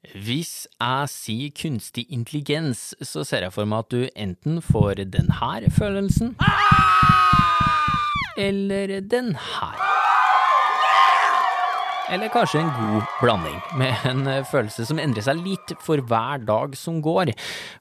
Hvis jeg sier kunstig intelligens, så ser jeg for meg at du enten får den her følelsen Eller den her. Eller kanskje en god blanding, med en følelse som endrer seg litt for hver dag som går.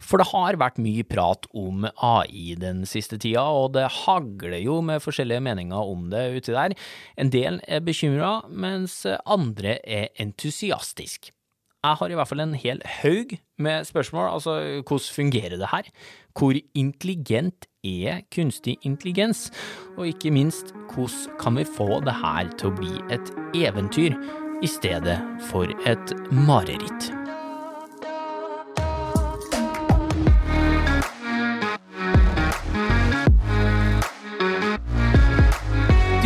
For det har vært mye prat om AI den siste tida, og det hagler jo med forskjellige meninger om det uti der. En del er bekymra, mens andre er entusiastisk. Jeg har i hvert fall en hel haug med spørsmål. Altså, hvordan fungerer det her? Hvor intelligent er kunstig intelligens? Og ikke minst, hvordan kan vi få det her til å bli et eventyr i stedet for et mareritt?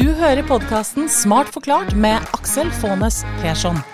Du hører podkasten Smart forklart med Aksel Faanes Persson.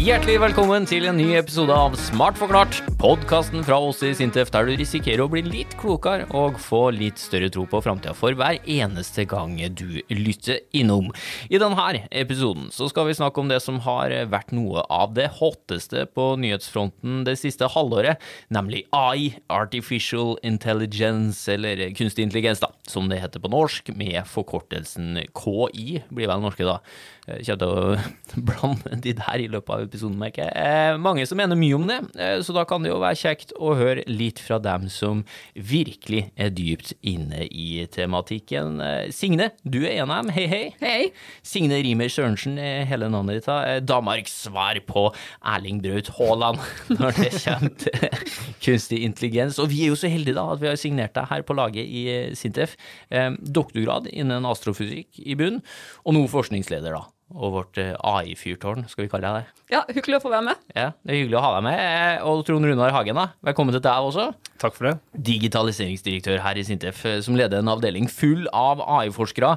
Hjertelig velkommen til en ny episode av Smart forklart, podkasten fra oss i Sintef der du risikerer å bli litt klokere og få litt større tro på framtida for hver eneste gang du lytter innom. I denne episoden så skal vi snakke om det som har vært noe av det hotteste på nyhetsfronten det siste halvåret, nemlig AI, Artificial Intelligence, eller kunstig intelligens, da, som det heter på norsk, med forkortelsen KI, blir vel norske da. Kommer til å blande de der i løpet av episoden, merker jeg. Eh, mange som mener mye om det, eh, så da kan det jo være kjekt å høre litt fra dem som virkelig er dypt inne i tematikken. Eh, Signe, du er en av dem. Hei, hei. Hei. Signe Rimer Sørensen er hele navnet ditt. da. Danmarks svar på Erling Braut Haaland når det kommer til kunstig intelligens. Og vi er jo så heldige da at vi har signert deg her på laget i Sintef. Eh, doktorgrad innen astrofysikk i bunn, og nå forskningsleder, da. Og vårt eh, AI-fyrtårn, skal vi kalle deg det. Ja, hyggelig å få være med. Ja, Det er hyggelig å ha deg med. Eh, Og Trond Runar Hagen, da. velkommen til deg også. Takk for det. Digitaliseringsdirektør her i Sintef, eh, som leder en avdeling full av AI-forskere.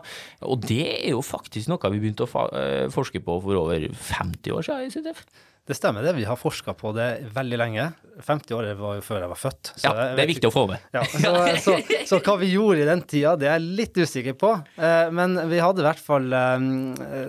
Og det er jo faktisk noe vi begynte å forske på for over 50 år siden i Sintef. Det stemmer det. Vi har forska på det veldig lenge. 50 år var jo før jeg var født. så Ja, det er viktig å få med. Ja, så, så, så hva vi gjorde i den tida, det er jeg litt usikker på. Eh, men vi hadde i hvert fall eh,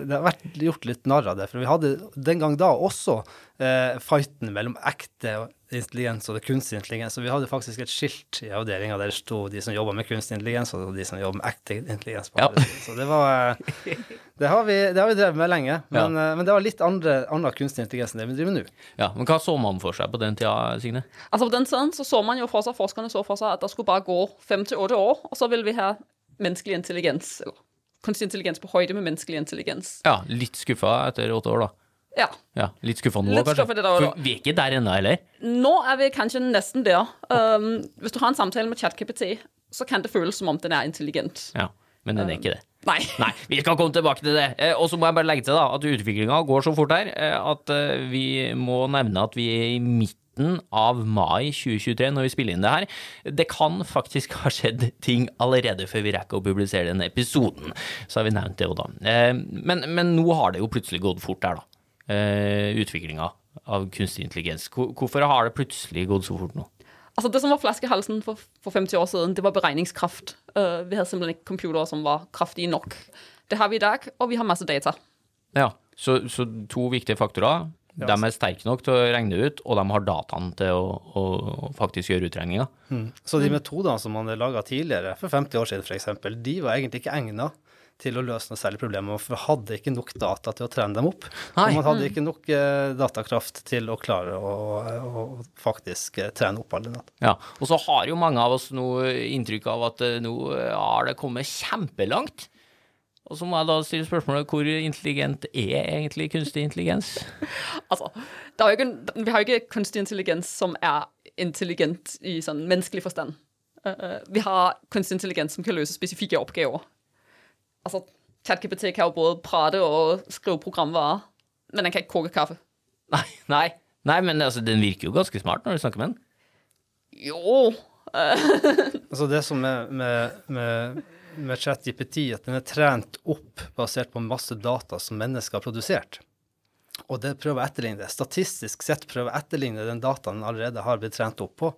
Det har vært gjort litt narr av det. For vi hadde den gang da også eh, fighten mellom ekte intelligens og det kunstig intelligens. Så vi hadde faktisk et skilt i avdelinga der det sto de som jobber med kunstig intelligens, og de som jobber med ekte intelligens. på Ja. Så det var eh, det har, vi, det har vi drevet med lenge. Men, ja. men det var litt andre, annen kunstig intelligens enn det vi driver med nå. Ja, men Hva så man for seg på den tida, Signe? Altså På den tiden så, så man jo for seg, forskerne så for seg at det skulle bare gå fem til åtte år, og så ville vi ha menneskelig intelligens, eller kunstig intelligens på høyde med menneskelig intelligens. Ja, Litt skuffa etter åtte år, da. Ja. Ja, Litt skuffende nå, kanskje? skuffet da, da. For vi er ikke der ennå, heller. Nå er vi kanskje nesten der. Um, hvis du har en samtale med ChatKPT, så kan det føles som om den er intelligent. Ja, Men den er ikke det. Nei. Nei, vi skal komme tilbake til det. Eh, og så må jeg bare legge til da, at utviklinga går så fort her eh, at eh, vi må nevne at vi er i midten av mai 2023 når vi spiller inn det her. Det kan faktisk ha skjedd ting allerede før vi rekker å publisere denne episoden. Så har vi nevnt det jo da. Eh, men, men nå har det jo plutselig gått fort der, da. Eh, utviklinga av kunstig intelligens. Hvorfor har det plutselig gått så fort nå? Altså Det som var flaskehalsen for, for 50 år siden, det var beregningskraft. Uh, vi hadde simpelthen ikke computere som var kraftige nok. Det har vi i dag, og vi har masse data. Ja, så, så to viktige faktorer. De er sterke nok til å regne ut, og de har dataen til å, å, å faktisk gjøre utregninga. Så de metodene som man laga tidligere, for 50 år siden f.eks., de var egentlig ikke egna til å løse noe særlig problem, for vi hadde ikke nok data til å trene dem opp. Nei. Og man hadde ikke nok eh, datakraft til å klare å, å faktisk eh, trene opp alle. Ja, og så har jo mange av oss nå inntrykk av at eh, nå har det kommet kjempelangt. Og så må jeg da stille spørsmålet hvor intelligent er egentlig kunstig intelligens? Altså, er jo ikke, vi har jo ikke kunstig intelligens som er intelligent i sånn menneskelig forstand. Uh, vi har kunstig intelligens som kan løse spesifikke oppgaver. Altså, ChatKPT kan jo både prate og skrive programvarer, men den kan ikke koke kaffe. Nei, nei, nei, men altså, den virker jo ganske smart når du snakker med den. Jo Altså det som er med, med, med ChatGPT, at den er trent opp basert på masse data som mennesker har produsert. Og det prøver å etterligne det. Statistisk sett prøver å etterligne den dataen den allerede har blitt trent opp på.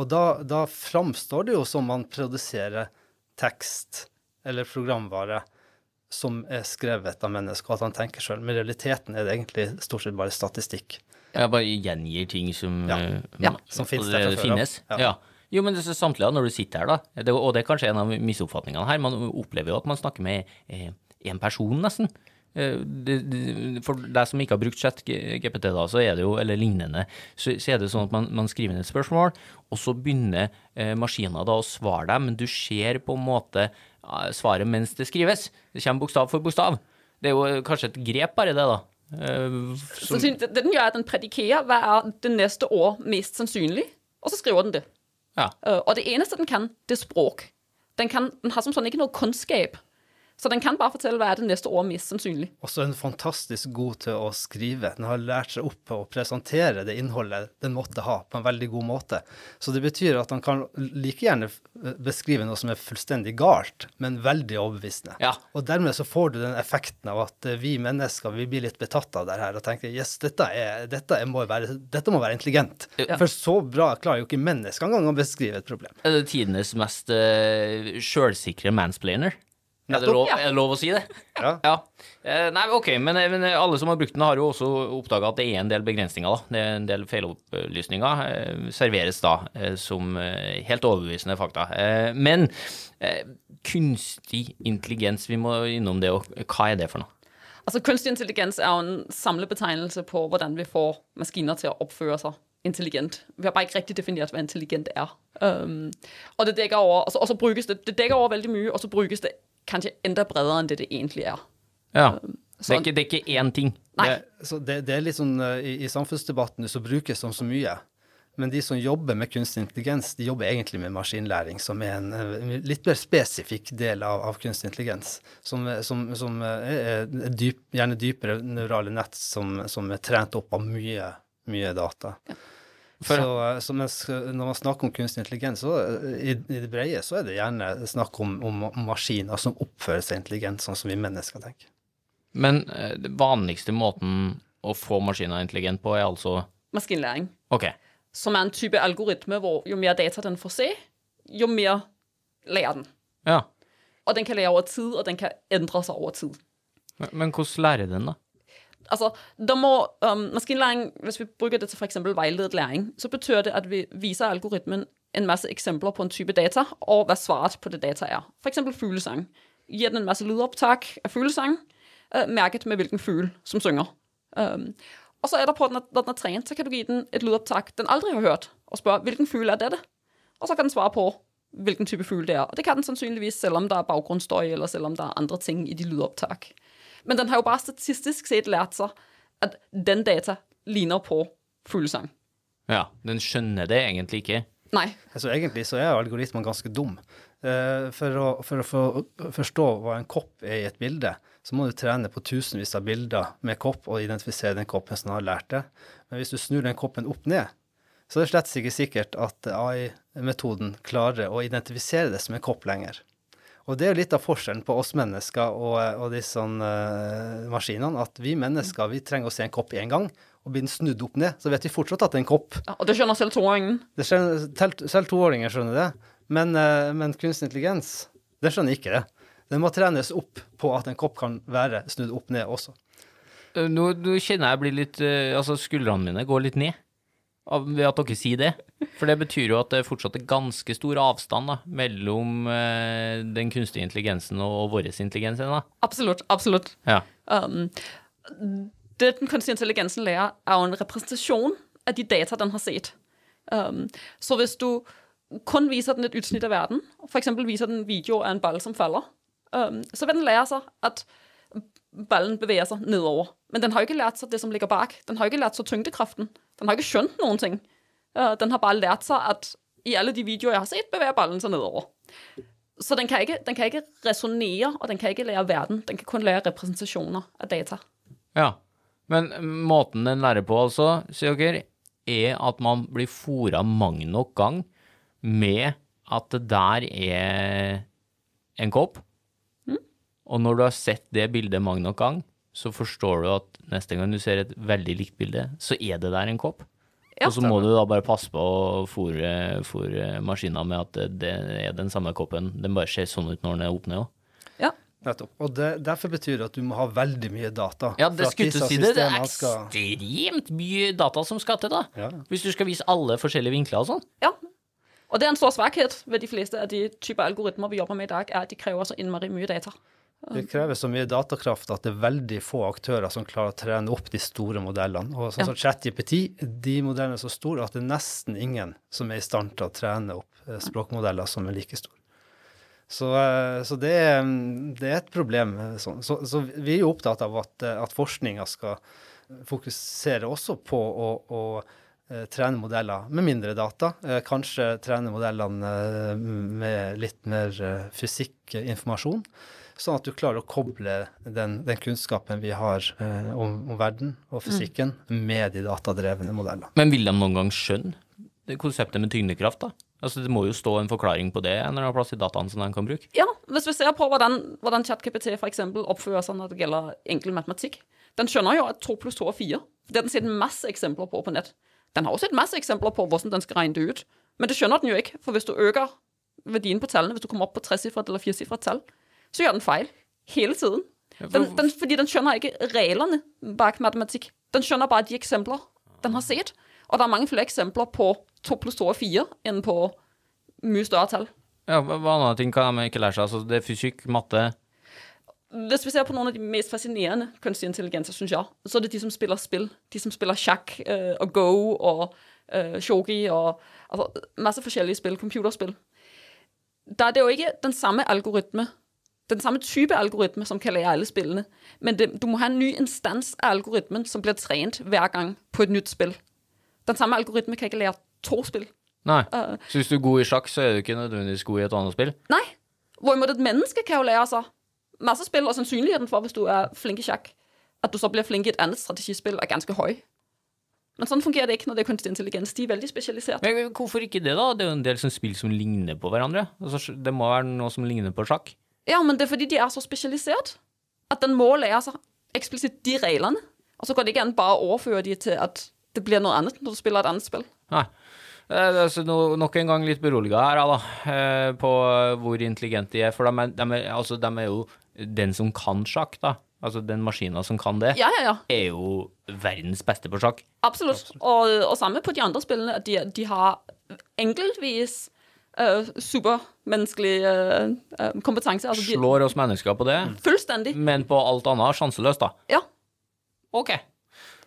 Og da, da framstår det jo som man produserer tekst eller programvare som er skrevet av mennesker, og at han tenker sjøl. Men i realiteten er det egentlig stort sett bare statistikk. Jeg bare gjengir ting som, Ja. eh, Ja, som finnes der fra før finnes. Ja. Ja. Jo, men det er samtidig når du sitter her, da, det, og det er kanskje en av misoppfatningene her, man opplever jo at man snakker med én person, nesten. Eh, for deg som ikke har brukt chat-GPT da, så er det jo, eller lignende, så, så er det sånn at man, man skriver inn et spørsmål, og så begynner eh, maskiner da å svare deg, men du ser på en måte eh, svaret mens det skrives. Det kommer bokstav for bokstav. Det er jo eh, kanskje et grep, bare det, da. Eh, Så det, den gjør, at den predikerer hva er det neste år mest sannsynlig, og så skriver den det. ja. Øh, og det eneste den kan, det er språk. Den, kan, den har som sånn ikke noe kunnskap. Så den kan bare fortelle hva er det neste år, mest sannsynlig. Og så er den fantastisk god til å skrive. Den har lært seg opp på å presentere det innholdet den måtte ha, på en veldig god måte. Så det betyr at han kan like gjerne beskrive noe som er fullstendig galt, men veldig overbevisende. Ja. Og dermed så får du den effekten av at eh, vi mennesker vi blir litt betatt av det her og tenker yes, dette, er, dette, er, må, være, dette må være intelligent. For så bra klarer jo ikke mennesker engang å beskrive et problem. Er det tidenes mest uh, sjølsikre mansplainer? Er det, lov, er det lov å si det? Ja. ja. nei, ok, men, men alle som har brukt den, har jo også oppdaga at det er en del begrensninger. da. Det er en del feilopplysninger. Eh, serveres da eh, som eh, helt overbevisende fakta. Eh, men eh, kunstig intelligens, vi må innom det, og hva er det for noe? Altså, Kunstig intelligens er jo en samlebetegnelse på hvordan vi får maskiner til å oppføre seg intelligent. Vi har bare ikke riktig definert hva intelligent er. Um, og det dekker over, altså, og så brukes det, det dekker over veldig mye, og så brukes det kanskje enda bredere enn det det egentlig er. Ja. Det er ikke, det er ikke én ting. Nei. Det, Så det, det er litt sånn eh, i, i samfunnsdebatten så brukes det så mye. Men de som jobber med kunstig intelligens, de jobber egentlig med maskinlæring, som er en eh, litt mer spesifikk del av, av kunstig intelligens. Som, eh, som, som er dyp, gjerne dypere neurale nett som, som er trent opp av mye, mye data. For- så, eh, så mens, eh, når man snakker om kunstig intelligens, så eh, i, i det brede så er det gjerne snakk om, om maskiner som oppfører seg intelligent, sånn som vi mennesker tenker. men den vanligste måten å få maskiner intelligent på, er altså Maskinlæring. Ok. Som er en type algoritme hvor jo mer data den får se, jo mer lærer den. Ja. Og den kan lære over tid, og den kan endre seg over tid. Men, men hvordan lærer den, da? Altså, der må um, maskinlæring, hvis vi bruker det til f.eks. veiledet læring, så betyr det at vi viser algoritmen en masse eksempler på en type data, og hva svaret på det data er. F.eks. fuglesang. Gir den en masse lydopptak av fuglesang, uh, merket med hvilken fugl som synger. Um, og så er der på, når når den er trent, så kan du gi den et lydopptak den aldri har hørt, og spørre hvilken fugl er dette? Og så kan den svare på hvilken type fugl det er. Og det kan den sannsynligvis selv om det er bakgrunnsstøy, eller selv om det er andre ting i de lydopptak. Men den har jo bare statistisk sett lært seg at den data ligner på fuglesang. Ja, den skjønner det egentlig ikke. Nei. Altså Egentlig så er algoritmen ganske dum. Eh, for, å, for å forstå hva en kopp er i et bilde, så må du trene på tusenvis av bilder med kopp og identifisere den koppen som har lært det. Men hvis du snur den koppen opp ned, så er det slett ikke sikkert at AI-metoden klarer å identifisere det som en kopp lenger. Og det er jo litt av forskjellen på oss mennesker og, og disse uh, maskinene, at vi mennesker vi trenger å se en kopp én gang, og blir den snudd opp ned, så vet vi fortsatt at det er en kopp. Ja, Og det skjønner selv toåringen. Selv, toåringer skjønner det, men, uh, men kunstig intelligens, det skjønner ikke det. Den må trenes opp på at en kopp kan være snudd opp ned også. Eh, Nå, nå kjenner jeg blir litt uh, Altså, skuldrene mine går litt ned ved at dere sier det. For det betyr jo at det fortsatt er ganske stor avstand da, mellom eh, den kunstige intelligensen og vår intelligens. Da. Absolutt. Absolutt. Ja. Um, det den kunstige intelligensen lærer, er jo en representasjon av de data den har sett. Um, så hvis du kun viser den et utsnitt av verden, f.eks. viser den en video av en ball som faller, um, så vil den lære seg at ballen beveger seg nedover. Men den har jo ikke lært seg det som ligger bak. Den har jo ikke lært seg tyngdekraften. Den har ikke skjønt noen ting. Uh, den har bare lært seg at i alle de videoer jeg har sett, beveger ballen seg nedover. Så den kan ikke, den kan ikke resonnere, og den kan ikke lære verden. Den kan kun lære representasjoner av data. ja. Men måten den lærer på, altså, sier dere, er at man blir fora mange nok gang med at det der er en kopp. Og når du har sett det bildet mange nok gang, så forstår du at neste gang du ser et veldig likt bilde, så er det der en kopp. Ja, og så må du da bare passe på å fòre, maskinen med at det, er den samme koppen. Den bare ser sånn ut når den er opp ned òg. Ja. Nettopp. Og det, derfor betyr det at du må ha veldig mye data. Ja, det skulle du si det. Det er ekstremt mye data som skal til, da. Ja. Hvis du skal vise alle forskjellige vinkler og sånn. Ja. Og det er en stor svakhet ved de fleste av de typer algoritmer vi jobber med i dag, er at de krever så innmari mye data. Det krever så mye datakraft at det er veldig få aktører som klarer å trene opp de store modellene. Og sånn som ChatJPT, de modellene er så store at det er nesten ingen som er i stand til å trene opp eh, språkmodeller som er like store. Så, eh, så det, er, det er et problem. eh, sånn. Så, så vi er jo opptatt av at, at forskninga skal fokusere også på å, å trene modeller med mindre data. Kanskje trene modellene med litt mer fysikkinformasjon. fysikkinformasjon. Sånn at du klarer å koble den, den kunnskapen vi har eh, om, om verden og fysikken, med de datadrevne modellene. Men vil de noen gang skjønne konseptet med tyngdekraft, da? Altså, Det må jo stå en forklaring på det en eller har plass i dataen som de kan bruke. Ja, hvis vi ser på hvordan, hvordan ChatKPT for eksempel oppfører seg når det gjelder enkel matematikk. Den skjønner jo at 2 pluss 2 er 4. Det har den sett masse eksempler på på nett. Den har også sett masse eksempler på hvordan den skal regne det ut. Men det skjønner den jo ikke, for hvis du øker verdien på tallene, hvis du kommer opp på tresifret eller firesifret tall, så gjør den feil. Hele tiden. Den, den, fordi den skjønner ikke reglene bak matematikk. Den skjønner bare de eksempler den har sett. Og det er mange flere eksempler på 2 pluss 2 er 4 enn på mye større tall. Ja, hva andre ting kan de ikke lære seg? Altså, det er fysikk, matte Hvis vi ser på noen av de mest fascinerende kunstig intelligenser, synes jeg, så er det de som spiller spill. De som spiller sjakk øh, og go og øh, shogi og altså, masse forskjellige spill, computerspill. Da er det jo ikke den samme algoritme, den samme type algoritme som kan lære alle spillene, men det, du må ha en ny instans av algoritmen som blir trent hver gang på et nytt spill. Den samme algoritme kan ikke lære to spill. Nei. Så hvis du er god i sjakk, så er du ikke nødvendigvis god i et annet spill? Nei. Hvorimot et menneske kan jo lære seg masse spill, og sannsynligheten for, hvis du er flink i sjakk, at du så blir flink i et annet strategispill, er ganske høy. Men sånn fungerer det ikke når det er kunstig intelligens. De er veldig spesialisert. Men hvorfor ikke det, da? Det er jo en del som spill som ligner på hverandre. Altså, det må være noe som ligner på sjakk. Ja, men det er fordi de er så spesialisert at den må lære seg eksplisitt de reglene. Og så går det ikke an bare å overføre de til at det blir noe annet når du spiller et annet spill. Nei. Eh, altså, no, nok en gang litt beroliga her, da, eh, på hvor intelligente de er. For de er, de, er, altså, de er jo den som kan sjakk, da. Altså den maskina som kan det, Ja, ja, ja. er jo verdens beste på sjakk. Absolutt. Og, og samme på de andre spillene, de, de har enkeltvis øh, supermenneskelig uh, øh, kompetanse. Altså, de, Slår oss mennesker på det, fullstendig. men på alt annet sjanseløst, da. Ja. Ok.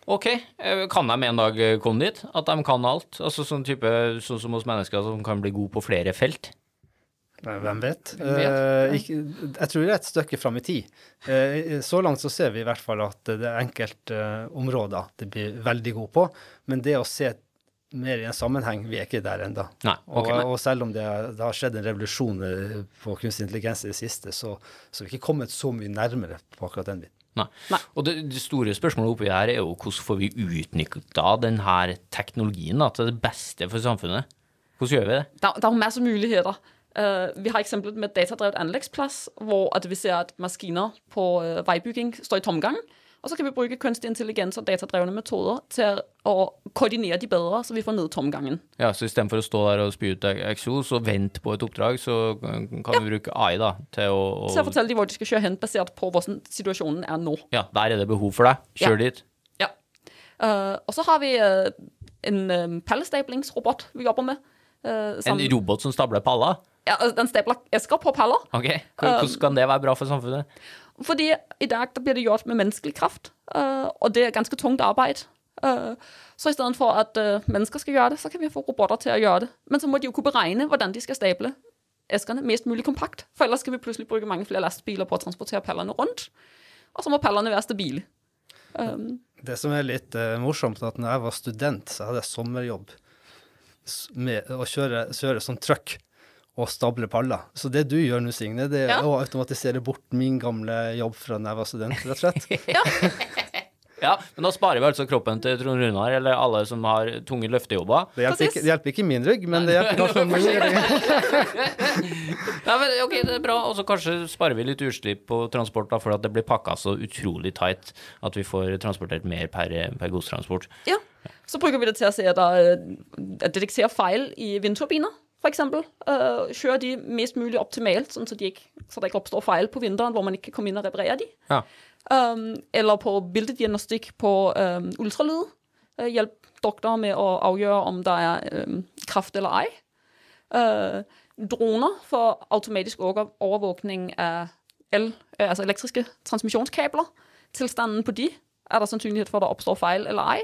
Ok, eh, kan de en dag komme dit? At de kan alt? Altså sånn type, sånn som hos mennesker som kan bli gode på flere felt? Hvem vet? Hvem vet? Uh, ikke, jeg tror det er et stykke fram i tid. Uh, så langt så ser vi i hvert fall at det er enkelte uh, områder det blir veldig god på, men det å se mer i en sammenheng, vi er ikke der ennå. Okay, og, og selv om det, har- det har skjedd en revolusjon eh, på kunstig intelligens i det siste, så, så har vi ikke kommet så mye nærmere på akkurat den biten. Nei. Og det, det store spørsmålet oppi her er jo hvordan får vi utnytta denne teknologien da, til det beste for samfunnet? Hvordan gjør vi det? Der, der er masse muligheter. Uh, vi har eksempelet med datadrevet anleggsplass, hvor at vi ser at maskiner på uh, veibygging står i tomgang. Og så kan vi bruke kunstig intelligens og datadrevne metoder til å koordinere de bedre, så vi får ned tomgangen. Ja, så Istedenfor å stå der og spy ut eksos og vente på et oppdrag, så kan vi bruke AI da, til å, å Så jeg forteller de hvor de skal kjøre hen, basert på hvordan situasjonen er nå. Ja, der er det behov for deg. Kjør dit. Ja. Uh, og så har vi uh, en um, pallestablingsrobot vi jobber med. uh, En robot som stabler paller? ja, altså, den stabler esker på paller. Ok, Hvordan kan det være bra for samfunnet? Fordi i dag blir det gjort med menneskelig kraft, øh, og det er ganske tungt arbeid. Øh, så i stedet for at øh, mennesker skal gjøre det, så kan vi få robotter til å gjøre det. Men så må de jo kunne beregne hvordan de skal stable eskene mest mulig kompakt. For ellers skal vi plutselig bruke mange flere lastebiler på å transportere pallene rundt. Og så må pallene være stabile. Um, Det som er litt uh, morsomt, at når jeg var student, så hadde jeg sommerjobb med å kjøre, kjøre sånn truck og stable paller. Så det du gjør nå, Signe, det er Ja. å automatisere bort min gamle jobb fra da jeg var student, rett og slett. Ja, men da sparer vi altså kroppen til Trond Runar, eller alle som har tunge løftejobber. Det hjelper, ikke, det hjelper ikke min rygg, men det hjelper kanskje min rygg. Ja, men ok, det er bra. Og så kanskje sparer vi litt utslipp på transport, da, for at det blir pakka så utrolig tight at vi får transportert mer per, per godstransport. ja. Så bruker vi det til å se, at, det at detektere feil i vindturbiner. For eksempel. Uh, kjører de mest mulig optimalt, sånn så, de ikke, så det ikke oppstår feil på vinteren hvor man ikke kan komme inn og reparere de. Ja. Um, eller på bildediagnostikk på um, ultralyd. Uh, hjelp doktorer med å avgjøre om det er um, kraft eller ei. Uh, droner for automatisk overvåkning av el, altså elektriske transmisjonskabler. Tilstanden på de. Er det sannsynlighet for at det oppstår feil eller ei?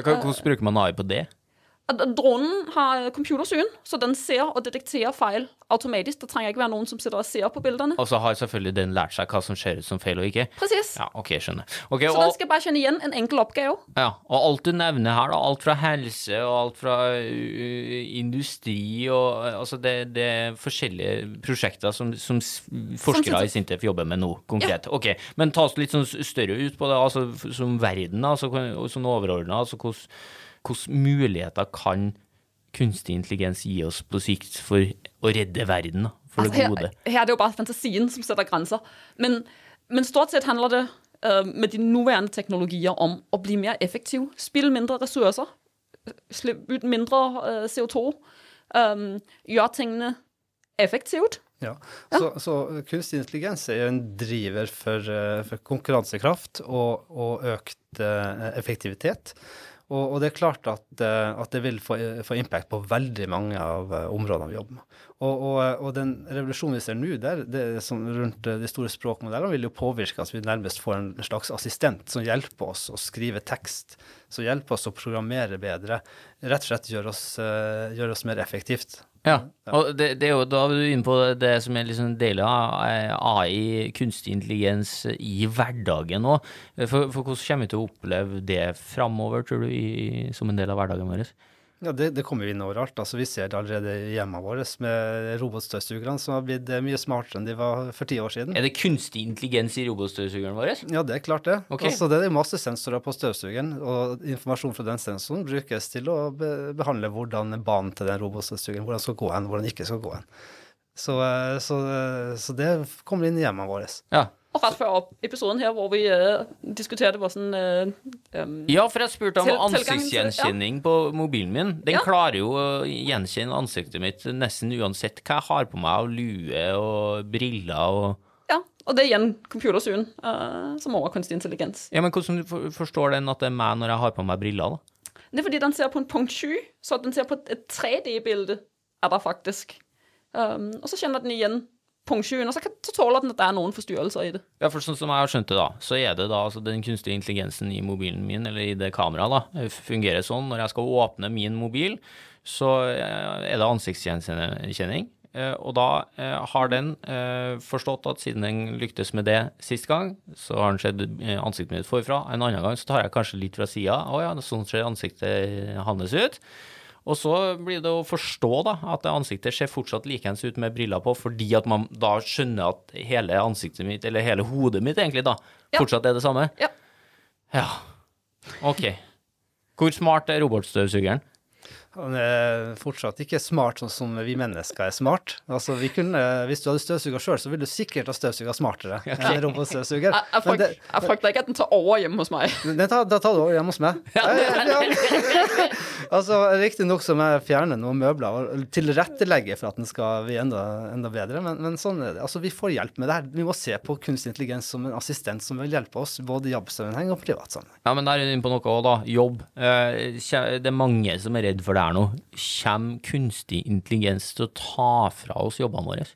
Hvordan bruker man AI på det? At dronen har computersyn, så den ser og detekterer feil automatisk. Det trenger ikke være noen som sitter og ser på bildene. Og så har selvfølgelig den lært seg hva som ser ut som feil og ikke. Presis. Ja, ok, skjønner. Okay, Så og, den skal bare kjenne igjen en enkel oppgave. ja, og alt du nevner her, da, alt fra helse og alt fra uh, industri og uh, Altså, det, det er forskjellige prosjekter som, som forskere som i Sintef jobber med nå, konkret. Ok, men ta oss litt sånn større ut på det, altså som verden, altså sånn overordna, altså hvordan hvilke muligheter kan kunstig intelligens gi oss på sikt for å redde verden, for Altså, det gode? her er det jo bare fantasien som setter grenser. Men, men stort sett handler det uh, med de nåværende teknologier om å bli mer effektiv. Spille mindre ressurser. Slippe ut mindre uh, CO2. Um, gjøre tingene effektivt. Ja. Så, så kunstig intelligens er jo en driver for, eh, for konkurransekraft og, og økt eh, effektivitet. Og, og det er klart at, eh, at det vil få, få impact på veldig mange av eh, områdene vi jobber med. Og, og, og den revolusjonen vi ser nå, der, det rundt eh, de store språkmodellene, vil jo påvirke at vi nærmest får en slags assistent som hjelper oss å skrive tekst, som hjelper oss å programmere bedre. Rett og slett gjør oss, eh, gjør oss mer effektivt. Ja, og det, det er jo, da er du inne på det som er liksom del av eh, AI, kunstig intelligens, i hverdagen òg. For, for hvordan kommer vi til å oppleve det framover, tror du, i, som en del av hverdagen vår? Ja, det, det kommer inn overalt. Altså, vi ser det allerede i hjemmene våre med robotstøvsugerne som har blitt eh, mye smartere enn de var for ti år siden. Er det kunstig intelligens i robotstøvsugeren vår? Ja, det er klart det. Okay. Altså, det er masse sensorer på støvsugeren, og informasjon fra den sensoren brukes til å be behandle hvordan banen til den robotstøvsugeren hvordan skal gå hen, hvordan den ikke skal gå hen. Så, eh, så, eh, så det kommer inn i hjemmene våre. Ja. Og rett før episoden her hvor vi uh, diskuterte hvordan sånn... um, ja, for jeg spurte om Til- ansiktsgjenkjenning på mobilen min. Den Ja. klarer jo å gjenkjenne ansiktet mitt nesten uansett hva jeg har på meg av lue og briller og Ja, og det er igjen computersyn, uh, som også er kunstig intelligens. Ja, men hvordan forstår den at det er meg når jeg har på meg briller, da? Det er fordi den ser på en punkt 7, så den ser på et 3D-bilde, er det faktisk. Um, og så kjenner den igjen punkt 7, og så, tåler at det er noen forstyrrelser i det. Ja, for sånn som jeg har skjønt det, da, så er det da altså den kunstige intelligensen i mobilen min, eller i det kameraet, da, fungerer sånn når jeg skal åpne min mobil, så eh, er det ansiktsgjenkjenning. Eh, Og da eh, har den eh, forstått at siden den lyktes med det sist gang, så har den sett eh, ansiktet mitt forfra. En annen gang så tar jeg kanskje litt fra sida. Å ja, sånn ser ansiktet hans ut. Og så blir det å forstå da, at ansiktet ser fortsatt likeens ut med briller på, fordi at man da skjønner at hele ansiktet mitt, eller hele hodet mitt egentlig da, Ja. fortsatt er det samme. Ja. Ja. Ok. Hvor smart er robotstøvsugeren? Han er fortsatt ikke smart sånn som vi mennesker er smart. Altså, vi kunne, hvis du hadde støvsuga sjøl, så ville du sikkert ha støvsuga smartere enn en robotstøvsuger. Jeg, jeg, det, jeg frykter ikke at den tar over hjemme hos meg. Den tar, da tar du over hjemme hos meg. Ja, altså, Riktignok så må jeg fjerne noen møbler og tilrettelegge for at den skal bli enda, enda bedre, men, men sånn er det. Altså, vi får hjelp med det her. Vi må se på kunstig intelligens som en assistent som vil hjelpe oss, både i jobbsammenheng og privat sammenheng. Ja, men der er du inne på noe òg, da. Jobb. Eh, Det er mange som er redd for det er noe. Kommer kunstig intelligens til å ta fra oss jobbene våre?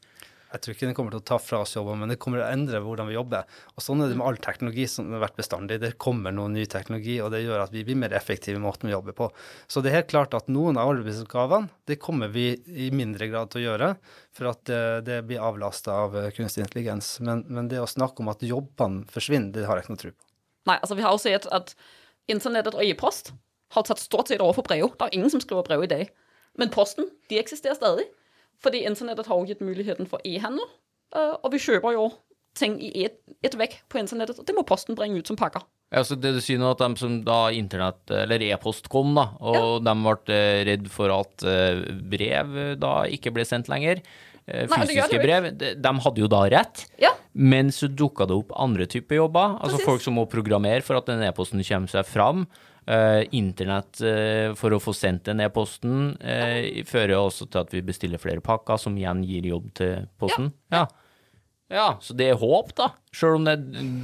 Jeg tror ikke den kommer til å ta fra oss jobber, men det kommer til å endre hvordan vi jobber. Og sånn er det med all teknologi som har vært bestandig. Det kommer noe ny teknologi, og det gjør at vi blir mer effektive i måten vi jobber på. Så det er helt klart at noen av arbeidsoppgavene, det kommer vi i mindre grad til å gjøre, for at det, det blir avlasta av eh, kunstig intelligens. Men, men det å snakke om at jobbene forsvinner, det har jeg ikke noe tro på. Nei, altså vi har jo sett at internettet og e-post har tatt stort sett over for brev. Det er ingen som skriver brev i dag. Men posten, de eksisterer stadig. Fordi internettet har jo gitt muligheten for e-handel, øh, og vi kjøper jo ting i ett et vekk på internettet, og det må posten bringe ut som pakker. Ja, så det du sier nå, at de som da internett, eller e-post kom, da, og de ble eh, redd for at eh, brev da ikke ble sendt lenger, fysiske Nei, det brev, de, de hadde jo da rett. Ja, Men så dukka det opp andre typer jobber, altså Precis. folk som må programmere for at den e-posten kommer seg fram. Eh, internett eh, for å få sendt den e-posten eh, fører også til at vi bestiller flere pakker, som igjen gir jobb til posten. Ja. ja. så det er håp, da. Sjøl om det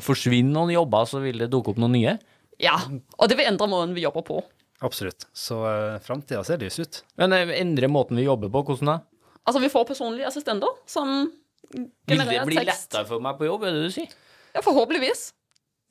forsvinner noen jobber, så vil det dukke opp noen nye. Ja, og det vil endre måten vi jobber på. Absolutt. Så uh, framtida ser lys ut. Men uh, endre måten vi jobber på, hvordan da? Altså, vi får personlige assistenter som Vil det bli lettere for meg på jobb, er det du sier? Ja, forhåpentligvis.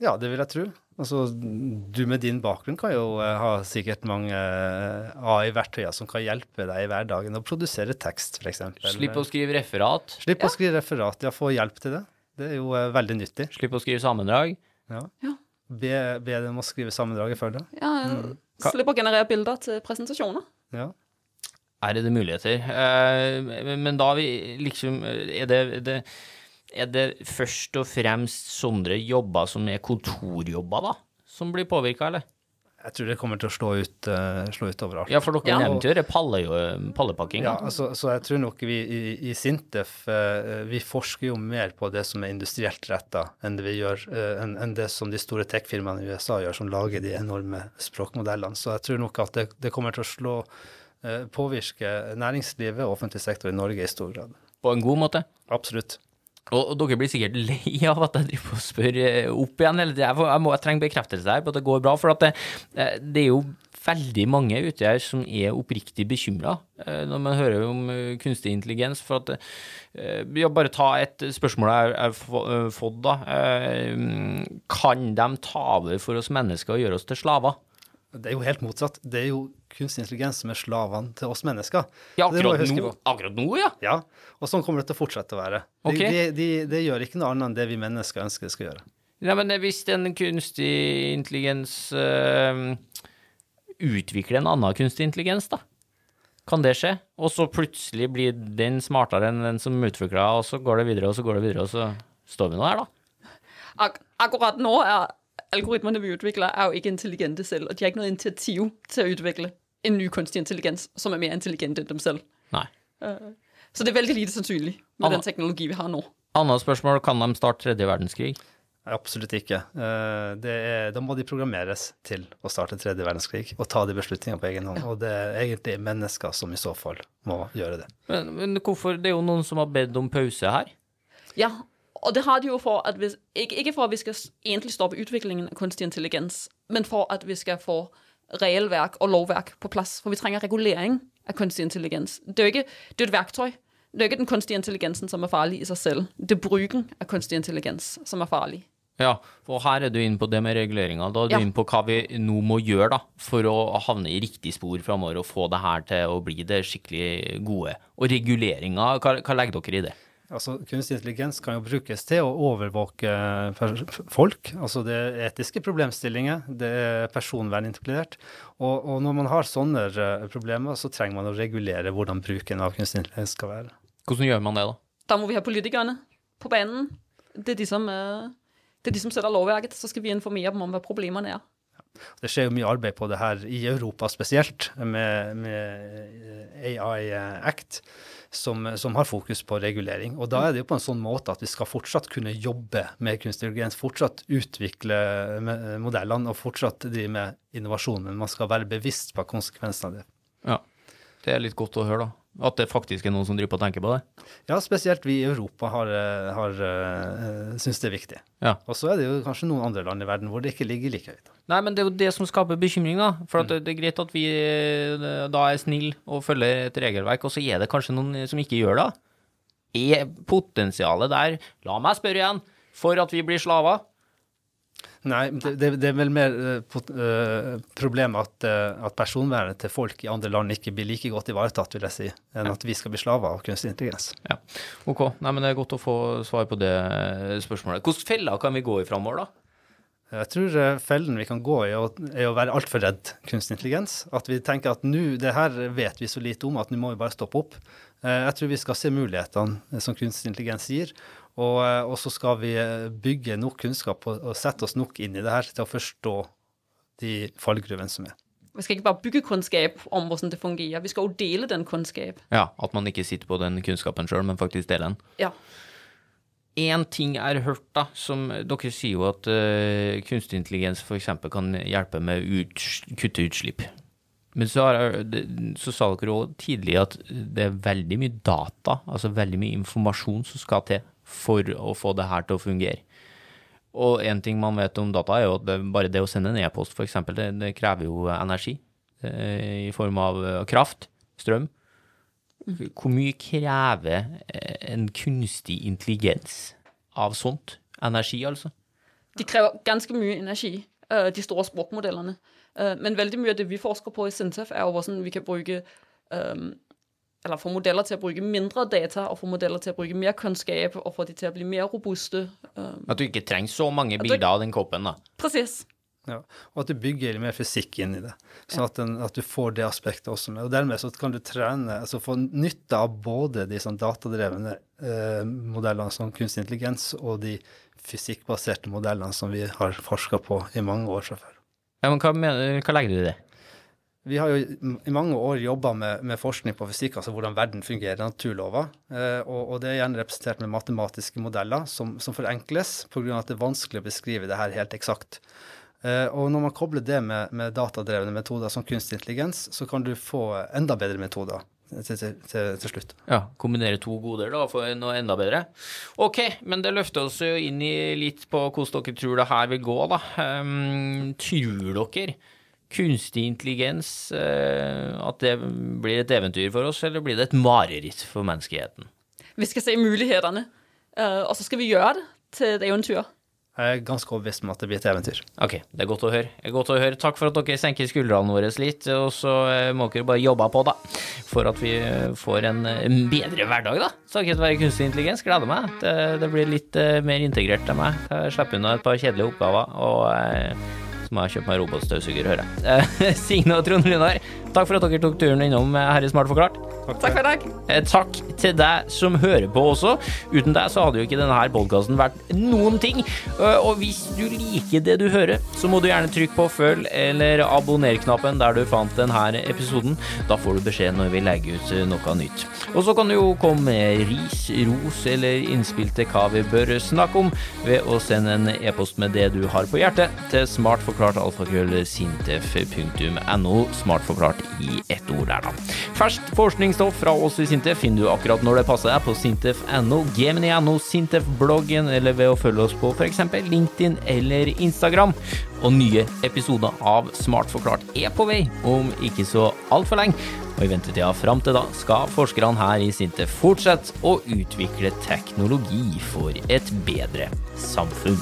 Ja, det vil jeg tro. Altså, du med din bakgrunn kan jo eh, ha sikkert mange eh, AI-verktøyer som kan hjelpe deg i hverdagen å produsere tekst, f.eks. Slipp å skrive referat, Slipp å skrive referat, ja, få hjelp til det. Det er jo eh, veldig nyttig. slipp å skrive sammendrag. Ja. Ja. Be, be dem å skrive sammendraget før det. Ja, slipp å generere bilder til presentasjoner. Ja. Er det muligheter. Eh, men- da vi liksom Er det, det er det først og fremst sånne jobber som er kontorjobber, da, som blir påvirka, eller? Jeg tror det kommer til å slå ut, uh, slå ut overalt. Ja, for dere Ja. nevnte jo det palle, pallepakking. Ja, da. altså, så jeg tror nok vi i, i Sintef uh, vi forsker jo mer på det som er industrielt retta, enn det vi gjør, eh, enn enn det som de store tech-firmaene i USA gjør, som lager de enorme språkmodellene. Så jeg tror nok at det, det kommer til å slå påvirke næringslivet og offentlig sektor i Norge i stor grad. På en god måte. Absolutt. Og, dere blir sikkert lei av at jeg driver og spør eh, opp igjen hele tida. Jeg, må- jeg trenger bekreftelse her på at det går bra. For det, eh, det er jo veldig mange ute her som er oppriktig bekymra når man hører om eh, kunstig intelligens. For at eh, ja, Bare ta et spørsmål jeg har eh, fått, da. Eh, Kan de ta over for oss mennesker og gjøre oss til slaver? Det er jo helt motsatt. Det er jo kunstig intelligens som er slavene til oss mennesker. Ja, akkurat nå, akkurat nå, ja. Ja, og sånn kommer det til å fortsette å være. Det okay. de, de, de gjør ikke noe annet enn det vi mennesker ønsker det skal gjøre. Ja, men hvis en kunstig intelligens øh, utvikler en annen kunstig intelligens, da? Kan det skje? Og så plutselig blir den smartere enn den som utvikla, og så går det videre, og så går det videre, og så står vi nå her, da. Ak akkurat nå er algoritmerne vi utvikler, er jo ikke intelligente selv, og de har ikke noe initiativ til å utvikle en ny kunstig intelligens som er mer intelligent enn dem selv. Nei. Så det er veldig lite sannsynlig med Anna. den teknologi vi har nå. Annet spørsmål, kan de starte tredje verdenskrig? Nei, Absolutt ikke. Eh, Det er, da må de programmeres til å starte tredje verdenskrig og ta de beslutningene på egen hånd. Og det er egentlig mennesker som i så fall må gjøre det. Men, men hvorfor? Det er jo noen som har bedt om pause her. Ja, og det har de jo for at vi, ikke, ikke for at vi skal egentlig stoppe utviklingen av kunstig intelligens, men for at vi skal få regelverk og lovverk på plass. For vi trenger regulering av kunstig intelligens. Det er jo ikke, det er et verktøy. Det er ikke den kunstige intelligensen som er farlig i seg selv. Det er bruken av kunstig intelligens som er farlig. Ja, og her er du inne på det med reguleringa. Da er du Ja. inne på hva vi nå må gjøre da, for å havne i riktig spor framover og få det her til å bli det skikkelig gode. Og reguleringa, hva, hva legger dere i det? Altså, Kunstig intelligens kan jo brukes til å overvåke folk. Altså, det er etiske problemstillinger, det er personvern inkludert. Og, og når man har sånne eh, problemer, så trenger man å regulere hvordan bruken av kunstig intelligens skal være. Hvordan gjør man det, da? Da må vi ha politikerne på banen. Det er de som, eh, det er de som setter lovverket. Så skal vi informere dem om hva problemene er. Det skjer jo mye arbeid på det her i Europa spesielt, med, med AI Act, som, som har fokus på regulering. Og da er det jo på en sånn måte at vi skal fortsatt kunne jobbe med kunstig intelligens, fortsatt utvikle modellene og fortsatt drive med innovasjon. Men man skal være bevisst på konsekvensene av det. Ja, det er litt godt å høre, da. At det faktisk er noen som driver på og tenker på det. Ja, spesielt vi i Europa har, eh, har uh, syns det er viktig. Ja. Og så er det jo kanskje noen andre land i verden hvor det ikke ligger like høyt. Nei, men det er jo det som skaper bekymring, da. For at det, det er greit at vi eh, da er snille og følger et regelverk, og så er det kanskje noen som ikke gjør det. Er potensialet der, la meg spørre igjen, for at vi blir slaver? Nei, det, det, er vel mer uh, uh, problemet at, uh, at personvernet til folk i andre land ikke blir like godt ivaretatt, vil jeg si, enn at vi skal bli slaver av kunstig intelligens. Ja. Ok, nei, men det er godt å få svar på det spørsmålet. Hvilke feller kan vi gå i framover, da? Jeg tror fellen vi kan gå i, er å, være altfor redd kunstig intelligens. At vi tenker at nå, det her vet vi så lite om at nå må vi bare stoppe opp. Jeg tror vi skal se mulighetene som kunstig intelligens gir, og, uh, og så skal vi uh, bygge nok kunnskap og, og sette oss nok inn i det her til å forstå de fallgruvene som er. Vi skal ikke bare bygge kunnskap om hvordan det fungerer. Vi skal jo dele den kunnskap. Ja, At man ikke sitter på den kunnskapen sjøl, men faktisk deler den. Ja. én ting jeg har hørt, da, som dere sier jo at uh, kunstig intelligens f.eks. kan hjelpe med ut, kutte utslipp. Men så, har, så sa dere òg tidlig at det er veldig mye data, altså veldig mye informasjon som skal til for å få det her til å fungere. Og én ting man vet om data, er jo at det, bare det å sende en e-post, f.eks., det, det krever jo energi eh, i form av eh, kraft, strøm. Hvor mye krever eh, en kunstig intelligens av sånt? Energi, altså? De krever ganske mye energi, de store språkmodellene. Men veldig mye av det vi forsker på i Sintef, er jo hvordan vi kan bruke eller få modeller til å bruke mindre data, og få modeller til å bruke mer kunnskap, og få de til å bli mer robuste. Um, at du ikke trenger så mange bilder av den koppen, da. Presis. Ja, og at du bygger mer fysikk inn i det, sånn at, den, at, du får det aspektet også med. Og dermed så kan du trene, altså få nytte av både de sånn datadrevne eh, modellene som kunstig intelligens, og de fysikkbaserte modellene som vi har forska på i mange år fra før. Ja, men hva, mener, hva legger du i det? Vi har jo i mange år jobba med, med, forskning på fysikk, altså hvordan verden fungerer, naturlover. Eh, og, og, det er gjerne representert med matematiske modeller som, som forenkles pga. at det er vanskelig å beskrive det her helt eksakt. Eh, og når man kobler det med, med datadrevne metoder som kunstig intelligens, så kan du få enda bedre metoder. Til, til, til, slutt. Ja, Kombinere to goder da, for noe enda bedre. Ok, men det løfter oss jo inn i litt på hvordan dere tror det her vil gå, da. Um, tror dere kunstig intelligens, eh, at det blir et eventyr for oss, eller blir det et mareritt for menneskeheten? Vi skal se mulighetene, eh, og så skal vi gjøre det til et eventyr. Jeg er ganske overbevist om at det blir et eventyr. Ok, det er godt å høre. Det er godt å høre. Takk for at dere senker skuldrene våre litt, og så eh, må dere bare jobbe på, da. For at vi får en bedre hverdag, da. Takket være kunstig intelligens. Gleder meg. Det, det blir litt mer integrert av meg. Jeg slipper unna et par kjedelige oppgaver. og må jeg kjøpe meg robotstøvsuger, hører jeg. Eh, Signe og Trond Runar, takk for at dere tok turen innom Herre her i Smart forklart. Takk, takk for i dag. Eh, takk til deg som hører på også. Uten deg så hadde jo ikke denne her podkasten vært noen ting. Og hvis du liker det du hører, så må du gjerne trykke på følg eller abonner-knappen der du fant denne episoden. Da får du beskjed når vi legger ut noe nytt. Og så kan du jo komme med ris, ros eller innspill til hva vi bør snakke om, ved å sende en e-post med det du har på hjertet, til smartforklartalfakrøllsintef.no. smartforklart i ett ord der, da. Ferskt forskningsstoff fra oss i Sintef finner du akkurat når det passer deg på sintef.no, gemini.no, Sintef-bloggen eller ved å følge oss på f.eks. LinkedIn eller Instagram. Og nye episoder av Smart forklart er på vei om ikke så altfor lenge. Og i ventetida fram til da skal forskerne her i Sintef fortsette å utvikle teknologi for et bedre samfunn.